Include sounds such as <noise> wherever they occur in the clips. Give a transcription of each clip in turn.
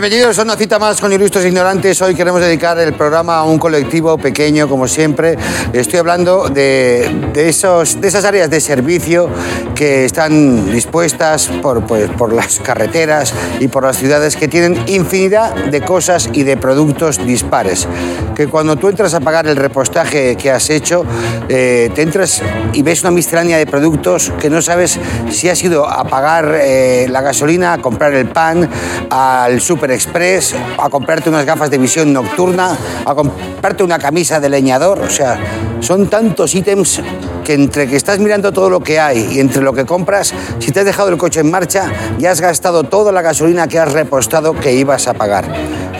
Bienvenidos a una cita más con Ilustres Ignorantes. Hoy queremos dedicar el programa a un colectivo pequeño, como siempre. Estoy hablando de, esos, de esas áreas de servicio que están dispuestas por, pues, por las carreteras y por las ciudades que tienen infinidad de cosas y de productos dispares. Que cuando tú entras a pagar el repostaje que has hecho, eh, te entras y ves una miscelánea de productos que no sabes si has ido a pagar eh, la gasolina, a comprar el pan, al Super Express, a comprarte unas gafas de visión nocturna, a comprarte una camisa de leñador. O sea, son tantos ítems que entre que estás mirando todo lo que hay y entre lo que compras, si te has dejado el coche en marcha, ya has gastado toda la gasolina que has repostado que ibas a pagar.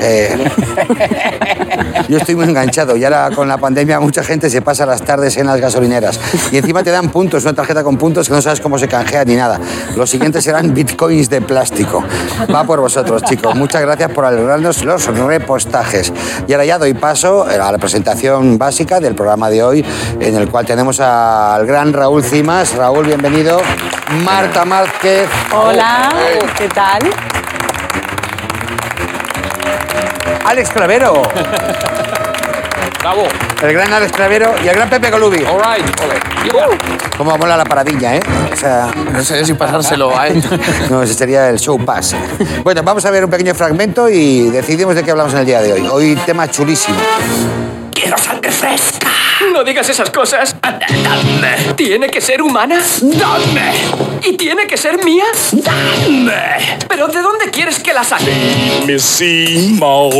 Eh, <laughs> yo estoy muy enganchado y ahora con la pandemia mucha gente se pasa las tardes en las gasolineras y encima te dan puntos, una tarjeta con puntos que no sabes cómo se canjea ni nada. Los siguientes serán bitcoins de plástico. Va por vosotros, chicos. Muchas gracias por alegrarnos los repostajes. Y ahora ya doy paso a la presentación básica del programa de hoy, en el cual tenemos al gran Raúl Cimas. Raúl, bienvenido. Marta Márquez. Hola, ¿qué tal? Alex Clavero. Bravo. El gran Alex Clavero y el gran Pepe Colubi. All right. Ole. Cómo mola la paradilla, ¿eh? O sea, No sé si pasárselo a él. <laughs> no, ese sería el show pass. Bueno, vamos a ver un pequeño fragmento y decidimos de qué hablamos en el día de hoy. Hoy tema chulísimo. Quiero sangre fresca. No digas esas cosas. Dame. ¿Tiene que ser humana? Dame. ¿Y tiene que ser mía? Dame. ¿Pero de dónde quieres que la saque? me Simo.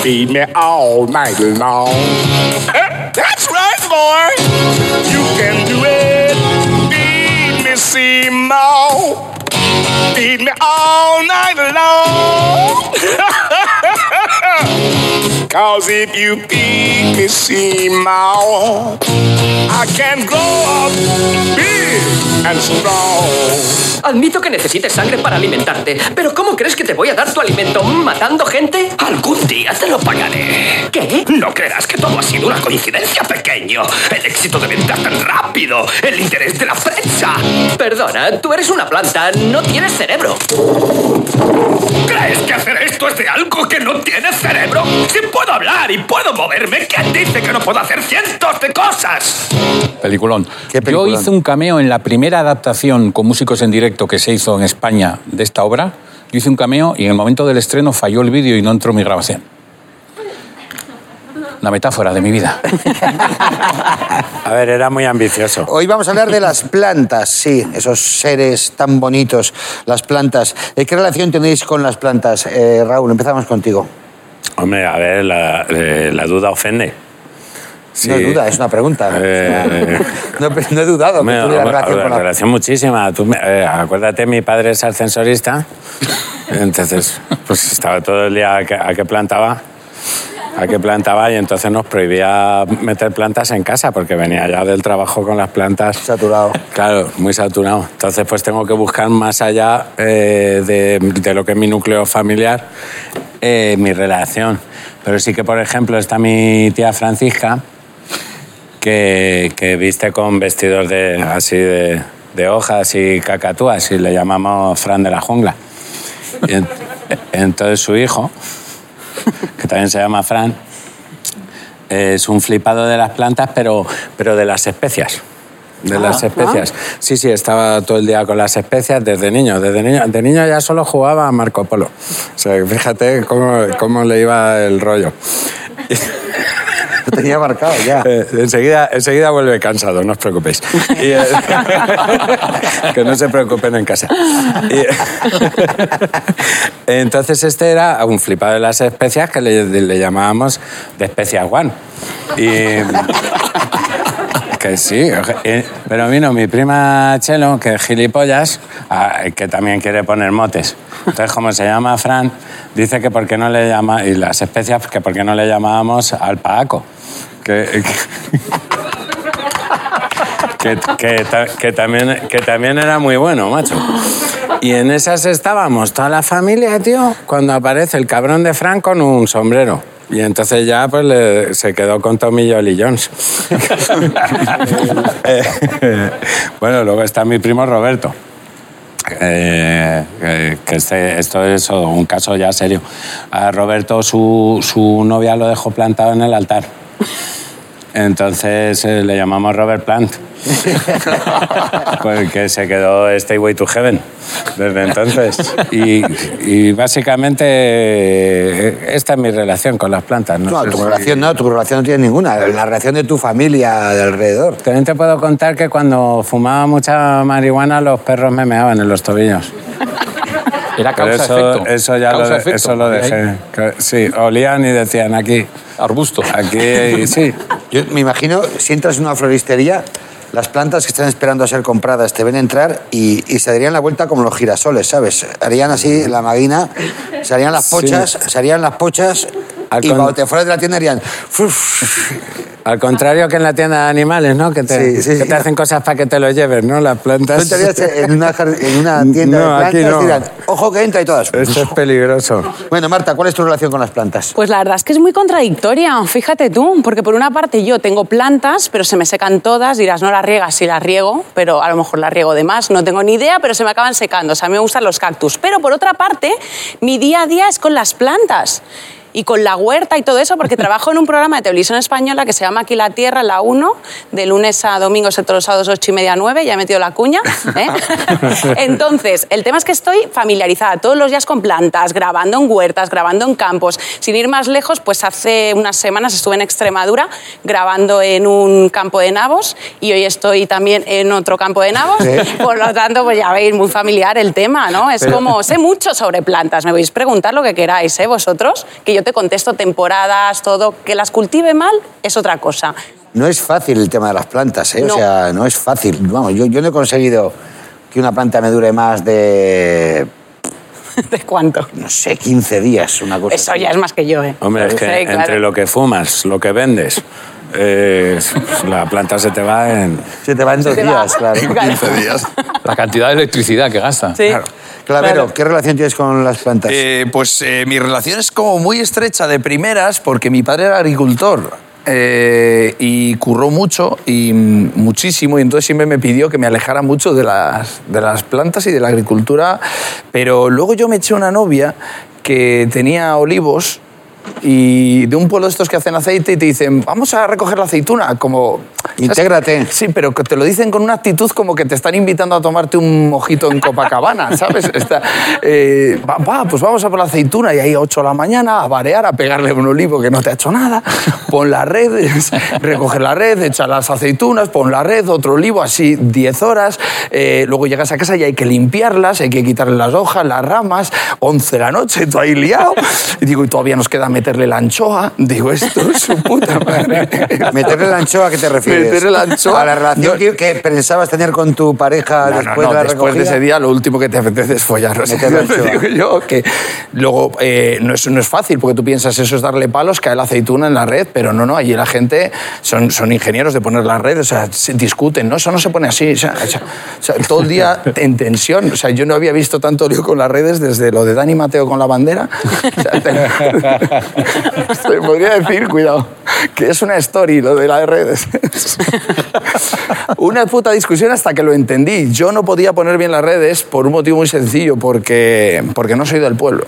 Feed me all night long. That's right, boy. You can do it. Feed me Simo. Feed me all night long. <laughs> I can grow up big and strong. Admito que necesites sangre para alimentarte, pero ¿cómo crees que te voy a dar tu alimento? ¿Matando gente? Algún día te lo pagaré. ¿Qué? No creerás que todo ha sido una coincidencia, pequeño. El éxito de ventas tan rápido, el interés de la prensa. Perdona, tú eres una planta, no tienes cerebro. ¿Crees que hacer esto es de algo que no tiene cerebro? Si puedo hablar y puedo moverme, ¿quién dice que no puedo hacer cientos de cosas? Peliculón. ¿Qué peliculón? Yo hice un cameo en la primera adaptación con músicos en directo que se hizo en España de esta obra. Yo hice un cameo y en el momento del estreno falló el vídeo y no entró mi grabación. Una metáfora de mi vida. <laughs> A ver, era muy ambicioso. Hoy vamos a hablar de las plantas, sí, esos seres tan bonitos, las plantas. ¿Qué relación tenéis con las plantas? Eh, Raúl, empezamos contigo. Hombre, a ver, la, eh, la duda ofende. No es duda, es una pregunta. Eh, <laughs> no, no he dudado que Hombre, tuviera hombre, relación con la... relación muchísima. Tú me- eh, acuérdate, mi padre es ascensorista. Entonces, pues estaba todo el día a que, a que plantaba. A que plantaba y entonces nos prohibía meter plantas en casa porque venía ya del trabajo con las plantas. Saturado. Claro, muy saturado. Entonces, pues tengo que buscar más allá eh, de, de lo que es mi núcleo familiar, eh, mi relación. Pero sí que, por ejemplo, está mi tía Francisca, que, que viste con vestidos de, así de, de hojas y cacatúas y le llamamos Fran de la jungla. Y <laughs> entonces su hijo, también se llama Fran, es un flipado de las plantas, pero, pero de las especias. De las especias. Sí, sí, estaba todo el día con las especias desde niño. Desde niño, de niño ya solo jugaba a Marco Polo. O sea, fíjate cómo, cómo le iba el rollo. <laughs> Tenía marcado ya. <laughs> Eh, enseguida, enseguida vuelve cansado, no os preocupéis. Eh, <laughs> que no se preocupen en casa. <laughs> Entonces este era un flipado de las especias que le, le llamábamos de especias one. Y... Que sí, eh, pero vino mi prima Chelo, que es gilipollas, que también quiere poner motes. Entonces, como se llama Fran, dice que por qué no le llama, y las especias, que por qué no le llamábamos alpaco. Que, <laughs> que, que ta- que también, que también era muy bueno, macho. Y en esas estábamos, toda la familia, tío, cuando aparece el cabrón de Fran con un sombrero. Y entonces ya pues le- se quedó con Tommy Lee Jones. <laughs> Eh, bueno, luego está mi primo Roberto. eh, que- que este- esto es un caso ya serio. A Roberto su, su novia lo dejó plantado en el altar. Entonces eh, le llamamos Robert Plant. <laughs> Porque se quedó Stayway to Heaven desde entonces. Y, y básicamente eh, esta es mi relación con las plantas. No, tu si- relación no, tu relación no tiene ninguna. La relación de tu familia de alrededor. También te puedo contar que cuando fumaba mucha marihuana los perros me meaban en los tobillos. Era Pero eso, causa-efecto. eso ya lo, de- Causa-efecto. eso lo dejé. Sí, olían y decían aquí, Arbusto. aquí, <laughs> sí. Yo me imagino, si entras en una floristería, las plantas que están esperando a ser compradas te ven entrar y, y se darían la vuelta como los girasoles, ¿sabes? Harían así la maguina, se harían las pochas, se harían las pochas Al y con- cuando te fueras de la tienda harían... Al contrario que en la tienda de animales, ¿no? Que te, Sí, sí, que sí. te hacen cosas para que te los lleves, ¿no? Las Tú plantas. entrarías en una, en una tienda No, de aquí plantas no. dirán, ojo que entra y todas. Eso es peligroso. Bueno, Marta, ¿cuál es tu relación con las plantas? Pues la verdad es que es muy contradictoria, fíjate tú, porque por una parte yo tengo plantas, pero se me secan todas, dirás, no las riegas, sí las riego, pero a lo mejor las riego de más, no tengo ni idea, pero se me acaban secando, o sea, a mí me gustan los cactus. Pero por otra parte, mi día a día es con las plantas. Y con la huerta y todo eso, porque <laughs> trabajo en un programa de televisión española que se llama Aquí la Tierra, la 1, de lunes a domingo, excepto los sábados 8 y media 9, ya he metido la cuña. ¿eh? <laughs> Entonces, el tema es que estoy familiarizada todos los días con plantas, grabando en huertas, grabando en campos. Sin ir más lejos, pues hace unas semanas estuve en Extremadura grabando en un campo de nabos y hoy estoy también en otro campo de nabos. <laughs> Por lo tanto, pues ya veis, muy familiar el tema, ¿no? Es como, sé mucho sobre plantas, me podéis preguntar lo que queráis, ¿eh? Vosotros, que yo te contesto temporadas, todo, que las cultive mal es otra cosa. No es fácil el tema de las plantas, ¿eh? No. O sea, no es fácil. Vamos, yo, yo no he conseguido que una planta me dure más de, <laughs> ¿De cuánto? no sé, 15 días, una cosa Eso así. ya es más que yo, ¿eh? Hombre, es que Sí, claro. entre lo que fumas, lo que vendes, eh, la planta se te va en... Se te va en dos te va. días, claro. <laughs> Claro. La cantidad de electricidad que gasta. Sí. Clavero, Claro. ¿qué relación tienes con las plantas? Eh, pues eh, mi relación es como muy estrecha de primeras porque mi padre era agricultor. eh, y curró mucho y muchísimo y entonces siempre me pidió que me alejara mucho de las, de las plantas y de la agricultura pero luego yo me eché una novia que tenía olivos y de un pueblo de estos que hacen aceite y te dicen vamos a recoger la aceituna como. Intégrate. Sí, pero que te lo dicen con una actitud como que te están invitando a tomarte un mojito en Copacabana, <laughs> ¿sabes? Está, eh, va, va, pues vamos a por la aceituna y ahí a 8 de la mañana a varear, a pegarle un olivo que no te ha hecho nada, pon la red, <laughs> recoger la red, echa las aceitunas, pon la red, otro olivo, así 10 horas, eh, luego llegas a casa y hay que limpiarlas, hay que quitarle las hojas, las ramas, 11 de la noche, tú ahí liado, y digo, y todavía nos queda meterle la anchoa, digo, esto es <laughs> su puta madre. ¿Meterle la anchoa a qué te refieres? Meterle la anchoa. A la relación No. que, pensabas tener con tu pareja No, después no, de la después de recogida. ese día lo último que te apetece es follar. O sea, digo yo que luego eh, no, es, no es fácil porque tú piensas eso es darle palos, cae la aceituna en la red, pero no, no, allí la gente son, son ingenieros de poner la red, o sea, se discuten, no, eso no se pone así, o sea, o sea, todo el día en tensión, o sea, yo no había visto tanto lío con las redes desde lo de Dani Mateo con la bandera. O sea, se <laughs> podría decir, cuidado, que es una story lo de las redes. Una puta discusión hasta que lo entendí. Yo no podía poner bien las redes por un motivo muy sencillo, porque, porque no soy del pueblo.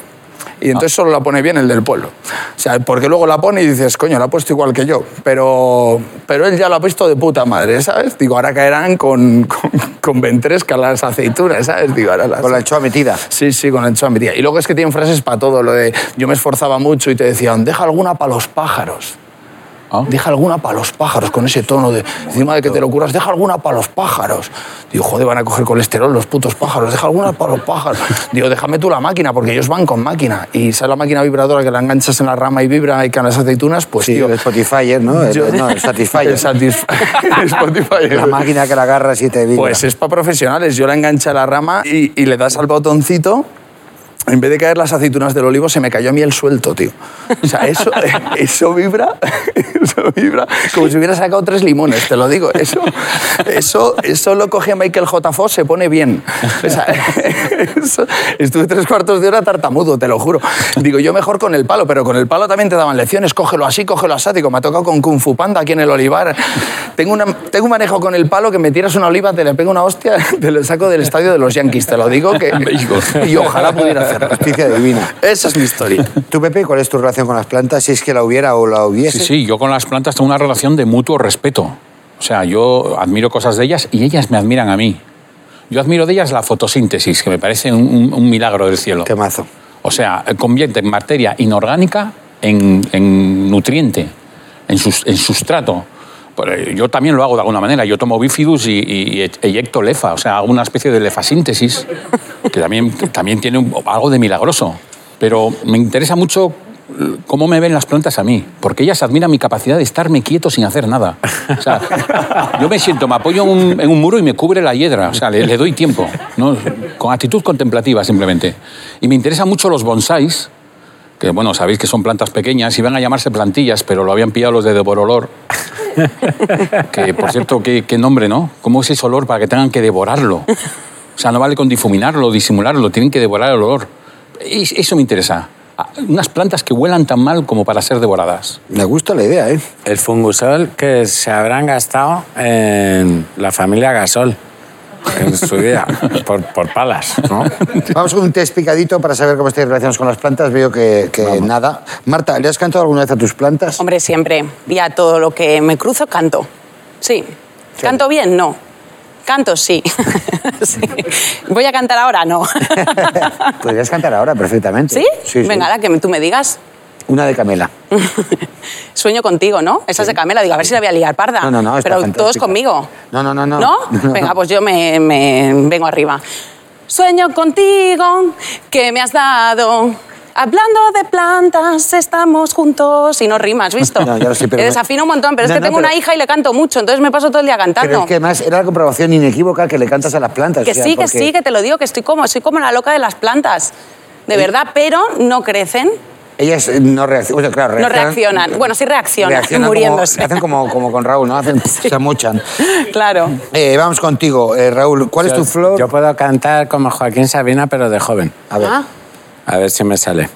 Y entonces solo la pone bien el del pueblo. O sea, porque luego la pone y dices, coño, la ha puesto igual que yo. Pero, pero él ya la ha puesto de puta madre, ¿sabes? Digo, ahora caerán con, con, con ventresca las aceitunas, ¿sabes? Digo, ahora las... Con la anchoa metida. Sí, sí, con la anchoa metida. Y luego es que tienen frases para todo. Lo de yo me esforzaba mucho y te decían, deja alguna para los pájaros. Ah. Deja alguna para los pájaros, con ese tono de encima de que te lo curas, deja alguna para los pájaros. Digo, joder, van a coger colesterol los putos pájaros, deja alguna para los pájaros. Digo, déjame tú la máquina, porque ellos van con máquina. Y sale la máquina vibradora que la enganchas en la rama y vibra y con las aceitunas, pues Sí, tío. el Spotify, ¿no? El- yo- no, el Satisfyer. <laughs> El Satisf- <laughs> el Spotify. La máquina que la agarras y te vibra. Pues es para profesionales. Yo la enganché a la rama y, y le das al botoncito en vez de caer las aceitunas del olivo, se me cayó a mí el suelto, tío. O sea, eso, <laughs> eso vibra, eso vibra como si hubiera sacado tres limones, te lo digo. Eso, eso, eso lo coge Michael J. Fox, se pone bien. O sea, <laughs> eso- estuve tres cuartos de hora tartamudo, te lo juro. Digo, yo mejor con el palo, pero con el palo también te daban lecciones. Cógelo así, cógelo así. Digo, me ha tocado con Kung Fu Panda aquí en el olivar. Tengo, una, tengo un manejo con el palo que me tiras una oliva, te le pego una hostia, <laughs> te lo saco del estadio de los Yankees, te lo digo. Que, y ojalá pudiera Justicia divina. Esa es mi historia. ¿Tú, Pepe, cuál es tu relación con las plantas? Si es que la hubiera o la hubiese. Sí, sí, yo con las plantas tengo una relación de mutuo respeto. O sea, yo admiro cosas de ellas y ellas me admiran a mí. Yo admiro de ellas la fotosíntesis, que me parece un, un- un milagro del cielo. Qué mazo. O sea, convierte materia inorgánica en, en nutriente, en, sus- en sustrato. Pero yo también lo hago de alguna manera. Yo tomo bifidus y, y- eyecto lefa, o sea, hago una especie de lefasíntesis, que también, también tiene un- algo de milagroso. Pero me interesa mucho cómo me ven las plantas a mí, porque ellas admiran mi capacidad de estarme quieto sin hacer nada. O sea, yo me siento, me apoyo en un, en un muro y me cubre la hiedra, o sea, le, le doy tiempo, ¿no? con actitud contemplativa simplemente. Y me interesan mucho los bonsáis, que bueno, sabéis que son plantas pequeñas, iban a llamarse plantillas, pero lo habían pillado los de Devorolor. Que, por cierto, qué, qué nombre, ¿no? ¿Cómo es ese olor para que tengan que devorarlo? O sea, no vale con difuminarlo, disimularlo, tienen que devorar el olor. Es- Eso me interesa. Ah, Unas plantas que huelan tan mal como para ser devoradas. Me gusta la idea, ¿eh? El fungusol que se habrán gastado en la familia Gasol en su vida, por, por palas, ¿no? Vamos con un test picadito para saber cómo estáis relacionados con las plantas. Veo que, que nada. Marta, ¿le has cantado alguna vez a tus plantas? Hombre, siempre. Y a todo lo que me cruzo, canto. Sí. ¿Canto bien? No. Canto, sí. <laughs> Sí. ¿Voy a cantar ahora? No. <laughs> Podrías cantar ahora perfectamente. ¿Sí? Sí, sí. Venga, ahora que tú me digas. Una de Camela. <laughs> Sueño contigo, ¿no? Esa es de Camela. Digo, a ver si la voy a liar parda. No, no, no, Pero fantástica. todos conmigo. No, no, <laughs> no, no. ¿No? Venga, pues yo me, me vengo arriba. Sueño contigo, que me has dado. Hablando de plantas, estamos juntos. Y no rimas, ¿visto? <laughs> No, ya lo sé, pero Te desafino un montón, pero No, es que no, tengo pero- una hija y le canto mucho, entonces me paso todo el día cantando. Pero es que además era la comprobación inequívoca que le cantas a las plantas. Que o sea, sí, que sí, que te lo digo, que estoy como, soy como la loca de las plantas. De verdad, pero no crecen, Ellas eh, no reaccionan. o sea, claro, no reaccionan. Bueno, sí reaccionan, reaccionan como- muriéndose. hacen como, como con Raúl, ¿no? Hacen, <laughs> Se mochan. Claro. Eh, vamos contigo, eh, Raúl. ¿Cuál es tu flor? Yo puedo cantar como Joaquín Sabina, pero de joven. A ver. Ah, A ver si me sale.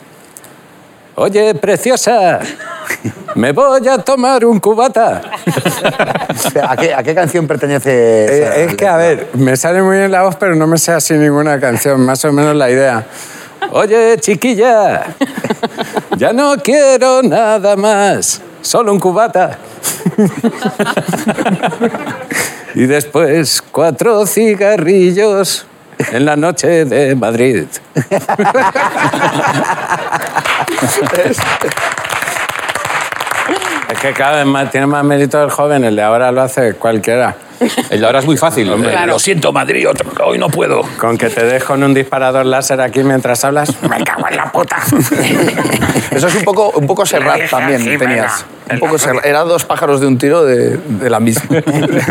Oye, preciosa, me voy a tomar un cubata. <laughs> ¿A qué, a qué canción pertenece? esa Eh, es que, a ver, me sale muy bien la voz, pero no me sé así ninguna canción, más o menos la idea. Oye, chiquilla, ya no quiero nada más, solo un cubata. y después cuatro cigarrillos en la noche de Madrid. Es que cada vez más, tiene más mérito el joven, el de ahora lo hace cualquiera. <laughs> El de ahora es muy fácil. Hombre, Claro. Lo siento, Madrid, otro- hoy no puedo. Con que te dejo en un disparador láser aquí mientras hablas, <laughs> me cago en la puta. <laughs> Eso es un poco, un poco Serrat también tenías. Un poco Serrat. Era dos pájaros de un tiro de, de la misma.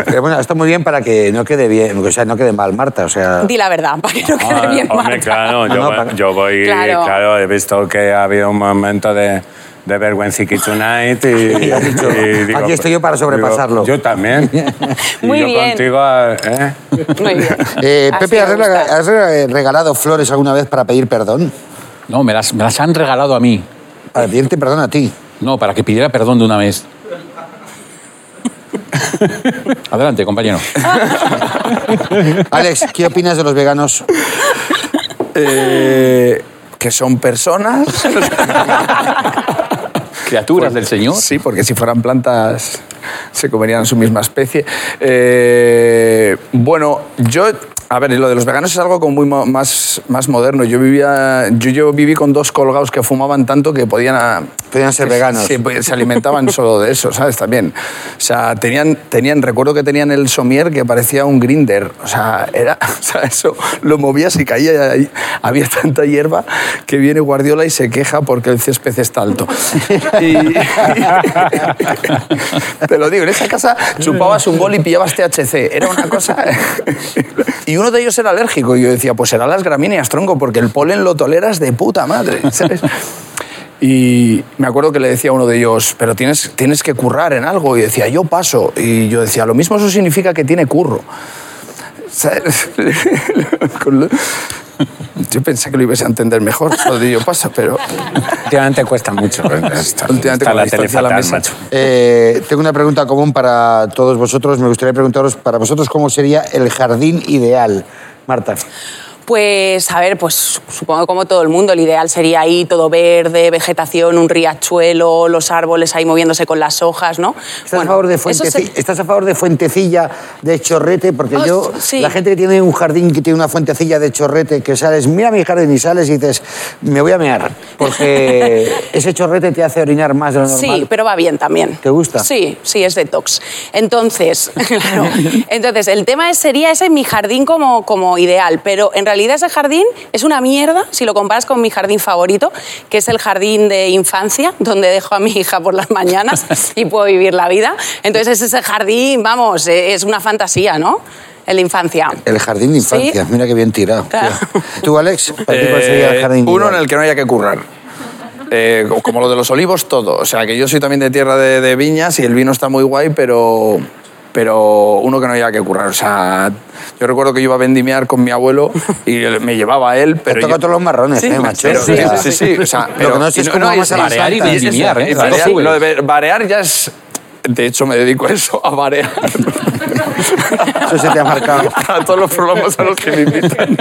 Pero bueno, está muy bien para que no quede bien, o sea, no quede mal Marta, o sea... di la verdad, para que no quede Ah, bien hombre, Marta. claro, yo, No, para- yo voy, Claro. claro. he visto que ha habido un momento de, de vergüenciqui tonight y, <laughs> Y dicho, y aquí estoy yo para digo, sobrepasarlo. yo también. <laughs> Y Muy yo bien. contigo, ¿eh? Muy bien. Eh, Pepe, ¿has, regalado flores alguna vez para pedir perdón? No, me las, me las han regalado a mí. Para pedirte perdón a ti. No, para que pidiera perdón de una vez. Adelante, compañero. Alex, ¿qué opinas de los veganos? Eh, que son personas. <laughs> Criaturas del Señor. Sí, porque si fueran plantas se comerían su misma especie. Eh, bueno, yo... A ver, lo de los veganos es algo como muy mo- más, más moderno. Yo vivía, yo, yo viví con dos colgados que fumaban tanto que podían... a- Podían ser veganos. Sí, pues, se alimentaban solo de eso, ¿sabes? También. O sea, tenían, tenían, recuerdo que tenían el somier que parecía un grinder. O sea, era, <laughs> o sea, eso lo movías y caía. ahí. Había tanta hierba que viene Guardiola y se queja porque el césped está alto. Y- <laughs> te lo digo, en esa casa chupabas un bol y pillabas THC. Era una cosa... y <laughs> uno de ellos era alérgico. Y yo decía, pues será las gramíneas, tronco, porque el polen lo toleras de puta madre. <laughs> Y me acuerdo que le decía a uno de ellos, pero tienes, tienes que currar en algo. Y decía, yo paso. Y yo decía, lo mismo eso significa que tiene curro. <laughs> <laughs> <laughs> Yo pensé que lo ibas a entender mejor, lo de yo paso, pero Últimamente cuesta mucho. Está, Últimamente está con la distancia a la fatal, mesa. macho. Eh, tengo una pregunta común para todos vosotros. Me gustaría preguntaros para vosotros cómo sería el jardín ideal. Marta. Pues, a ver, pues supongo como todo el mundo, el ideal sería ahí todo verde, vegetación, un riachuelo, los árboles ahí moviéndose con las hojas, ¿no? ¿Estás, a favor de se- ¿Estás a favor de Fuentecilla de Chorrete? Porque Ah, yo, sí. la gente que tiene un jardín que tiene una fuentecilla de Chorrete, que sales, mira mi jardín y sales y dices, me voy a mear, porque <laughs> ese chorrete te hace orinar más de lo normal. Sí, pero va bien también. ¿Te gusta? Sí, sí, es detox. Entonces, <laughs> claro, entonces el tema sería ese mi jardín como, como ideal, pero en realidad ese jardín es una mierda si lo comparas con mi jardín favorito, que es el jardín de infancia, donde dejo a mi hija por las mañanas <laughs> y puedo vivir la vida. Entonces ese jardín, vamos, eh, es una fantasía, ¿no? El de infancia. El jardín de infancia, Sí. mira qué bien tirado. Claro. ¿Tú, Alex? ¿Para cuál sería el Eh, jardín uno en el que no haya que currar. Eh, como lo de los olivos, todo. O sea, que yo soy también de tierra de, de viñas y el vino está muy guay, pero, pero uno que no haya que currar. O sea, yo recuerdo que yo iba a vendimiar con mi abuelo y me llevaba a él, Te pero... toca yo- todos los marrones, Sí, ¿eh, macho? pero, sí, sí, sí, o sea, Lo que no sé es y cómo vamos a y vendimiar, ¿eh? lo de barear ya es... De hecho, me dedico a eso, a barear. <laughs> Eso se te ha marcado. a todos los programas a los que me invitan.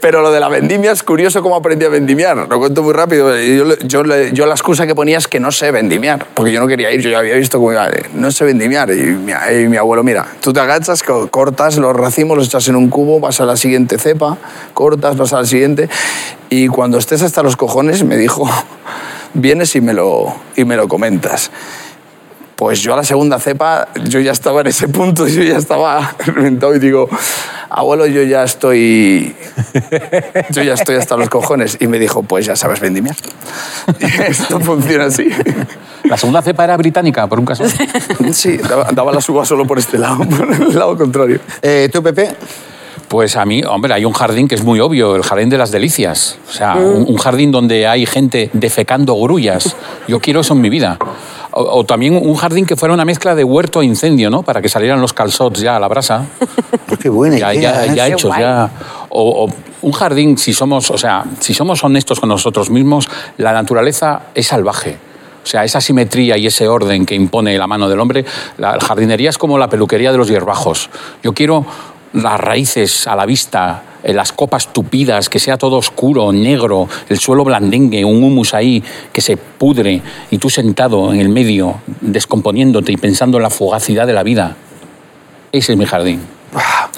Pero lo de la vendimia es curioso cómo aprendí a vendimiar. Lo cuento muy rápido. Yo, yo, yo la excusa que ponía es que no sé vendimiar, porque yo no quería ir. Yo ya había visto cómo iba. No sé vendimiar. Y mi, y mi abuelo, mira, tú te agachas, co- cortas los racimos, los echas en un cubo, vas a la siguiente cepa, cortas, vas a la siguiente. Y cuando estés hasta los cojones, me dijo, vienes y me lo, y me lo comentas. Pues yo a la segunda cepa, yo ya estaba en ese punto, yo ya estaba <laughs> reventado y digo, abuelo, yo ya estoy, yo ya estoy hasta los cojones. Y me dijo, pues ya sabes vendimiar. <laughs> Esto funciona así. La segunda cepa era británica, por un caso. Sí, daba, daba la suba solo por este lado, <laughs> por el lado contrario. Eh, ¿Tú, Pepe? Pues a mí, hombre, hay un jardín que es muy obvio, el jardín de las delicias. O sea, Mm. un, un jardín donde hay gente defecando grullas. Yo quiero eso en mi vida. O, o también un jardín que fuera una mezcla de huerto e incendio, ¿no? Para que salieran los calzots ya a la brasa. Pues <laughs> qué buena ya, idea, ya, ¿eh? ya Qué hechos, guay. ya. O, o un jardín, si somos, o sea, si somos honestos con nosotros mismos, la naturaleza es salvaje. O sea, esa simetría y ese orden que impone la mano del hombre, la jardinería es como la peluquería de los hierbajos. Yo quiero las raíces a la vista, eh, las copas tupidas, que sea todo oscuro, negro, el suelo blandengue, un humus ahí que se pudre y tú sentado en el medio, descomponiéndote y pensando en la fugacidad de la vida. Ese es mi jardín.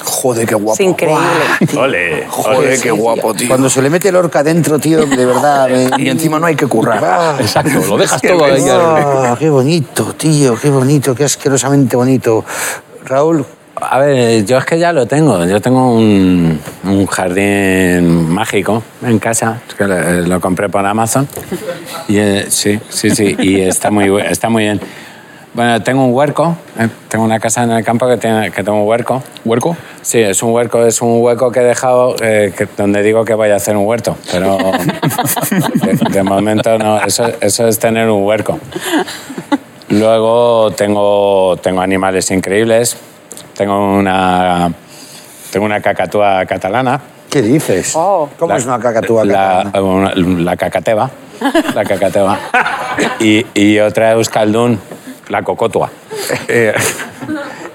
Joder, qué guapo. Es increíble. <laughs> Ole, Joder, qué guapo, tío. Cuando se le mete el orca dentro, tío, de verdad. me- Y encima no hay que currar. Ah, <laughs> Exacto, lo dejas <laughs> todo ahí. ah, qué bonito, tío, qué bonito, qué asquerosamente bonito. Raúl, A ver, yo es que ya lo tengo. Yo tengo un, un jardín mágico en casa, que lo, lo compré por Amazon. Y, eh, sí, sí, sí, y está muy, está muy bien. Bueno, tengo un huerco, eh, tengo una casa en el campo que, tiene, que tengo un huerco. ¿Huerco? Sí, es un huerco, es un hueco que he dejado eh, que- donde digo que voy a hacer un huerto, pero <laughs> de, de momento no, eso, eso es tener un huerco. Luego tengo, tengo animales increíbles, tengo una, tengo una cacatúa catalana. ¿qué dices? Oh. ¿Cómo La- es una cacatúa la, catalana? una- la cacateva, la cacateva. <laughs> Y, y otra euskaldun, la cocotua. <laughs> Eh,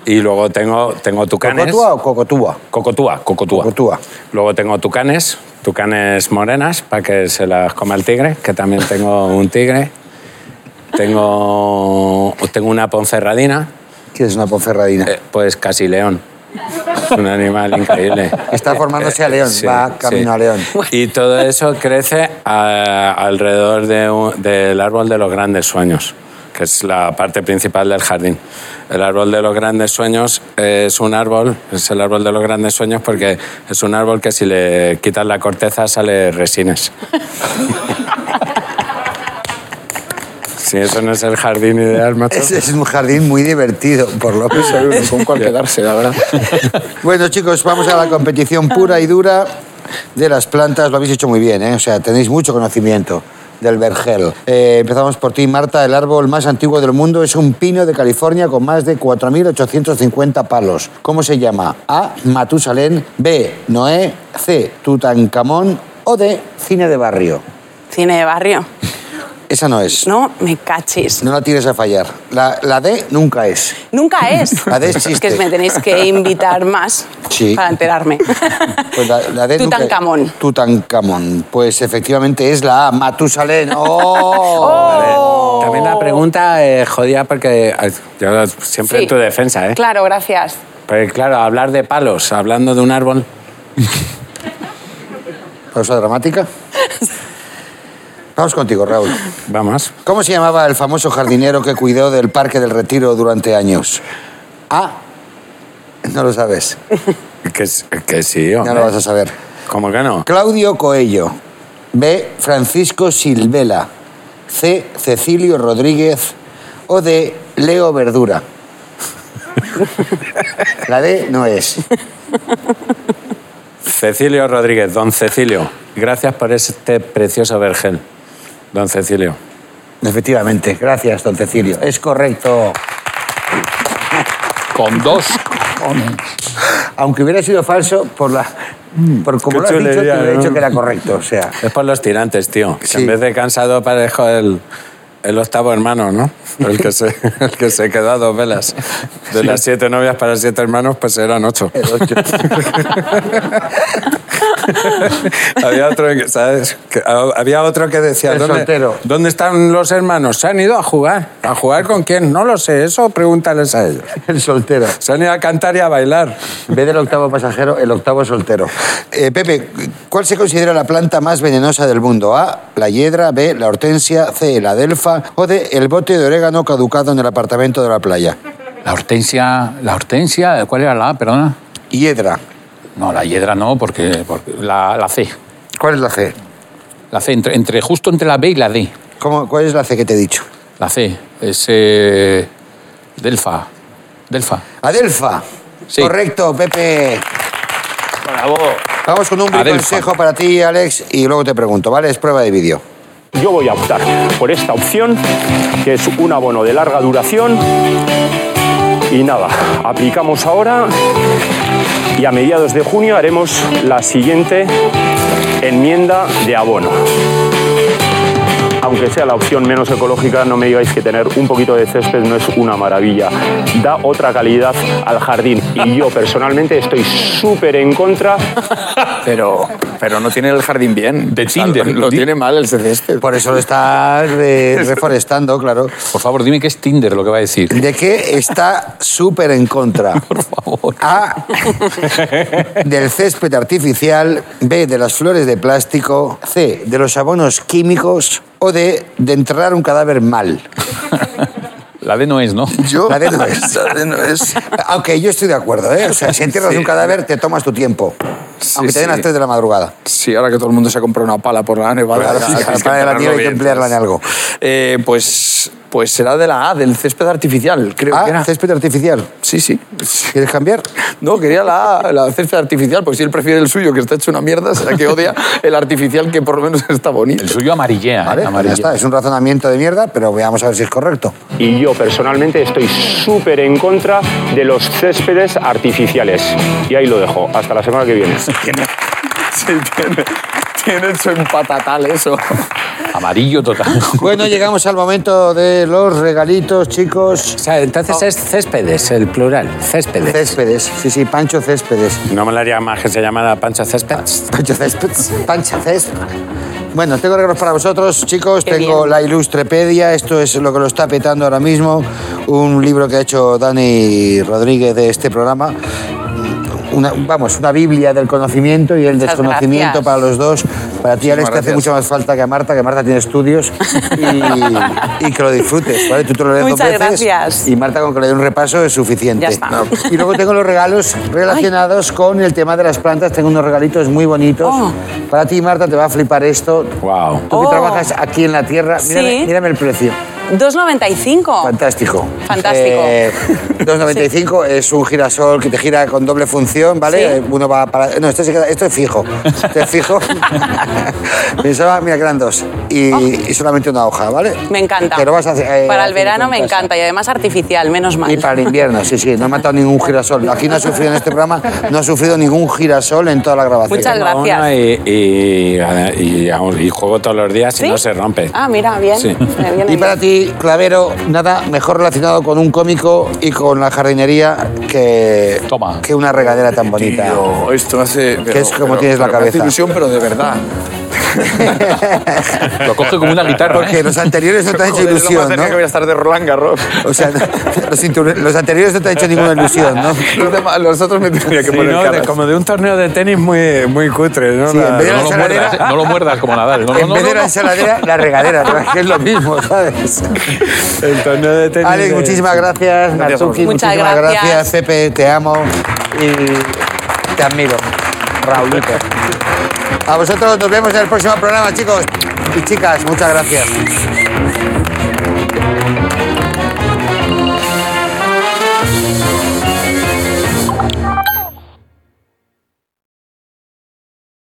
y luego tengo, tengo tucanes. ¿Cocotúa o cocotúa? Cocotúa, cocotúa. Cocotúa. Luego tengo tucanes, tucanes morenas para que se las coma el tigre, que también tengo un tigre. Tengo, tengo una ponferradina, ¿Qué es una ponferradina? eh, pues casi león. Es un animal increíble. Está formándose a León, Sí, va camino sí. a León. Y todo eso crece a- alrededor de un- del árbol de los grandes sueños, que es la parte principal del jardín. El árbol de los grandes sueños es un árbol, es el árbol de los grandes sueños porque es un árbol que si le quitas la corteza sale resines. <laughs> Si eso no es el jardín ideal, <laughs> macho. Es, es un jardín muy divertido, por lo menos. Uno con cuál quedarse, la verdad. <laughs> Bueno, chicos, vamos a la competición pura y dura de las plantas. Lo habéis hecho muy bien, ¿eh? O sea, tenéis mucho conocimiento del vergel. Eh, empezamos por ti, Marta. El árbol más antiguo del mundo es un pino de California con más de 4.850 palos. ¿Cómo se llama? A. Matusalén. B. Noé. C. Tutankamón. O D. Cine de barrio. Cine de barrio. Esa no es. No, me cachis. No la tires a fallar. La, la D nunca es. Nunca es. La D Es existe. que me tenéis que invitar más Sí. para enterarme. Pues la, la D nunca- Tutankamón. Tutankamón. Pues efectivamente es la A, Matusalén. ¡Oh! También la pregunta eh, jodida porque eh, yo siempre Sí. en tu defensa, ¿eh? Claro, gracias. Pero claro, hablar de palos, hablando de un árbol. Pausa dramática. <laughs> Vamos contigo, Raúl. Vamos. ¿Cómo se llamaba el famoso jardinero que cuidó del Parque del Retiro durante años? A. No lo sabes. Que, que sí, hombre. lo vas a saber. ¿Cómo que no? Claudio Coello. B. Francisco Silvela. C. Cecilio Rodríguez. O D. Leo Verdura. <laughs> La D no es. Cecilio Rodríguez, don Cecilio. Gracias por este precioso vergel, don Cecilio. Efectivamente, gracias, don Cecilio. Es correcto. Con dos. <laughs> Aunque hubiera sido falso, por la. Por como Qué lo has dicho, te hubiera ¿no? dicho que era correcto. O sea, Es por los tirantes, tío. Sí. En vez de cansado parezco el, el octavo hermano, ¿no? <laughs> El que, se, el que se quedó a dos velas. De las siete novias para siete hermanos, pues eran ocho. el ocho. <laughs> <laughs> había, otro, que, ¿sabes? Que, ah, había otro que decía, El ¿dónde, soltero. ¿dónde están los hermanos? Se han ido a jugar. ¿A jugar con quién? No lo sé, eso pregúntales a ellos. <laughs> el soltero. Se han ido a cantar y a bailar. En vez del octavo pasajero, el octavo soltero. Eh, Pepe, ¿cuál se considera la planta más venenosa del mundo? A, la hiedra, B, la hortensia, C, la delfa o D, el bote de orégano caducado en el apartamento de la playa. La hortensia, la hortensia, ¿cuál era la A, perdona? Hiedra. No, la hiedra no, porque, porque la, la C. ¿Cuál es la C? La C, entre, entre- justo entre la B y la D. ¿Cómo, ¿Cuál es la C que te he dicho? La C es eh, Delfa. Delfa. Adelfa. Sí. Correcto, Pepe. Bravo. Vamos con un consejo para ti, Alex, y luego te pregunto, ¿vale? Es prueba de vídeo. Yo voy a optar por esta opción, que es un abono de larga duración. Y nada, aplicamos ahora y a mediados de junio haremos la siguiente enmienda de abono. Aunque sea la opción menos ecológica, no me digáis que tener un poquito de césped no es una maravilla. Da otra calidad al jardín. Y yo personalmente estoy súper en contra Pero, pero no tiene el jardín bien. De O sea, Tinder. Lo, tiene mal el césped. Por eso lo está re- <laughs> reforestando, claro. Por favor, dime qué es Tinder lo que va a decir. ¿De qué está súper en contra? <laughs> Por favor. A. Del césped artificial. B. De las flores de plástico. C. De los abonos químicos. O D. De enterrar un cadáver mal. <laughs> La D no es, ¿no? <laughs> Yo. La D no es. La D no es. Aunque yo estoy de acuerdo, ¿eh? O sea, si entierras Sí. un cadáver, te tomas tu tiempo. Aunque te den sí. las 3 de la madrugada. Sí, ahora que todo el mundo se ha comprado una pala por la nevada. Claro, la pala de la nieve hay que emplearla en ¿sabes? algo. Eh, pues, pues será de la A, del césped artificial, creo que era. Césped artificial. Sí, sí. ¿Quieres cambiar? No, quería la A, la césped artificial, porque si él prefiere el suyo, que está hecho una mierda, será que odia el artificial que por lo menos está bonito. El suyo amarillea. ¿eh? Vale, pues ya Amarillea. está. Es un razonamiento de mierda, pero veamos a ver si es correcto. y yo personalmente estoy súper en contra de los céspedes artificiales. Y ahí lo dejo. Hasta la semana que viene. <laughs> Tiene, sí, tiene, tiene hecho en patatal eso. Amarillo total. Bueno, llegamos al momento de los regalitos, chicos. O sea, entonces es céspedes, el plural. Céspedes. Céspedes. Sí, sí, Pancho Céspedes. No me la haría más que se llamara Pancho Céspedes. Pancho Céspedes. Pancho Céspedes. Bueno, tengo regalos para vosotros, chicos. Qué tengo bien. la Ilustrepedia. Esto es lo que lo está petando ahora mismo. Un libro que ha hecho Dani Rodríguez de este programa. Una, vamos, una biblia del conocimiento y el Muchas desconocimiento gracias. para los dos. Para ti, Alex, te hace mucho más falta que a Marta, que Marta tiene estudios y, y que lo disfrutes, ¿vale? Tú te lo lees dos veces gracias. y Marta con que le dé un repaso es suficiente. Ya está. Y luego tengo los regalos relacionados con el tema de las plantas. Tengo unos regalitos muy bonitos. Oh. Para ti, Marta, te va a flipar esto. Wow. Tú que Oh. trabajas aquí en la tierra, mírame, Sí. mírame el precio. 2,95. Fantástico. Fantástico. Eh, <laughs> 2,95 es un girasol que te gira con doble función, ¿vale? Sí. Uno va para... No, esto, se queda- esto es fijo. Esto es fijo. <laughs> Pensaba, mira, que eran dos. Y, y solamente una hoja, ¿vale? Oh. Me encanta. Pero vas a hacer, eh, Para el verano me casa. encanta y además artificial, menos mal. Y para el invierno, sí, sí. No ha matado ningún girasol. Aquí no ha sufrido en este programa, no ha sufrido ningún girasol en toda la grabación. Muchas gracias. Y, y, y- y juego todos los días ¿Sí? y no se rompe. Ah, mira, bien. Sí. Y para bien. Clavero, nada mejor relacionado con un cómico y con la jardinería que, Toma. que una regadera tan bonita. Tío, esto hace... Que es como tienes la me hace cabeza. ilusión, pero de verdad. Lo <laughs> coge como una guitarra. Porque ¿eh? los anteriores no te han hecho Joder, es lo ilusión, más ¿no? que voy a estar de Roland Garros. O sea, los, los anteriores no te han hecho ninguna ilusión, ¿no? Los, demás- los otros me tendría que Sí, poner ¿no? De- caras. como de un torneo de tenis muy, muy cutre, ¿no? Sí, La- en vez de No la lo, ensaladera- muerdas, ¿eh? no lo muerdas como Nadal. No, no, en no, vez de no, la no. ensaladera, la regadera, ¿no? que es lo mismo, ¿sabes? el torneo de tenis. Alex, de- muchísimas gracias. Natsuki, muchísimas gracias. gracias. Pepe, te amo y te admiro. Raulito. A vosotros nos vemos en el próximo programa, chicos y chicas. Muchas gracias.